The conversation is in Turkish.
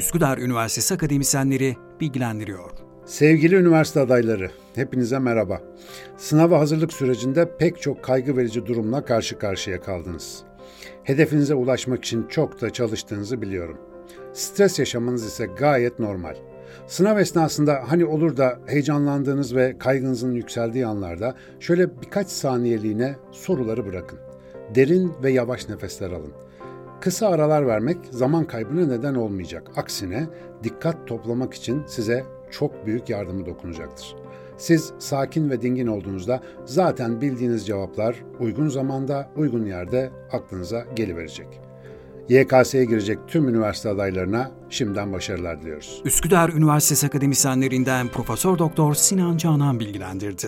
Üsküdar Üniversitesi akademisyenleri bilgilendiriyor. Sevgili üniversite adayları, hepinize merhaba. Sınava hazırlık sürecinde pek çok kaygı verici durumla karşı karşıya kaldınız. Hedefinize ulaşmak için çok da çalıştığınızı biliyorum. Stres yaşamanız ise gayet normal. Sınav esnasında hani olur da heyecanlandığınız ve kaygınızın yükseldiği anlarda şöyle birkaç saniyeliğine soruları bırakın. Derin ve yavaş nefesler alın. Kısa aralar vermek zaman kaybına neden olmayacak. Aksine dikkat toplamak için size çok büyük yardımı dokunacaktır. Siz sakin ve dingin olduğunuzda zaten bildiğiniz cevaplar uygun zamanda, uygun yerde aklınıza geliverecek. YKS'ye girecek tüm üniversite adaylarına şimdiden başarılar diliyoruz. Üsküdar Üniversitesi akademisyenlerinden Profesör Doktor Sinan Canan bilgilendirdi.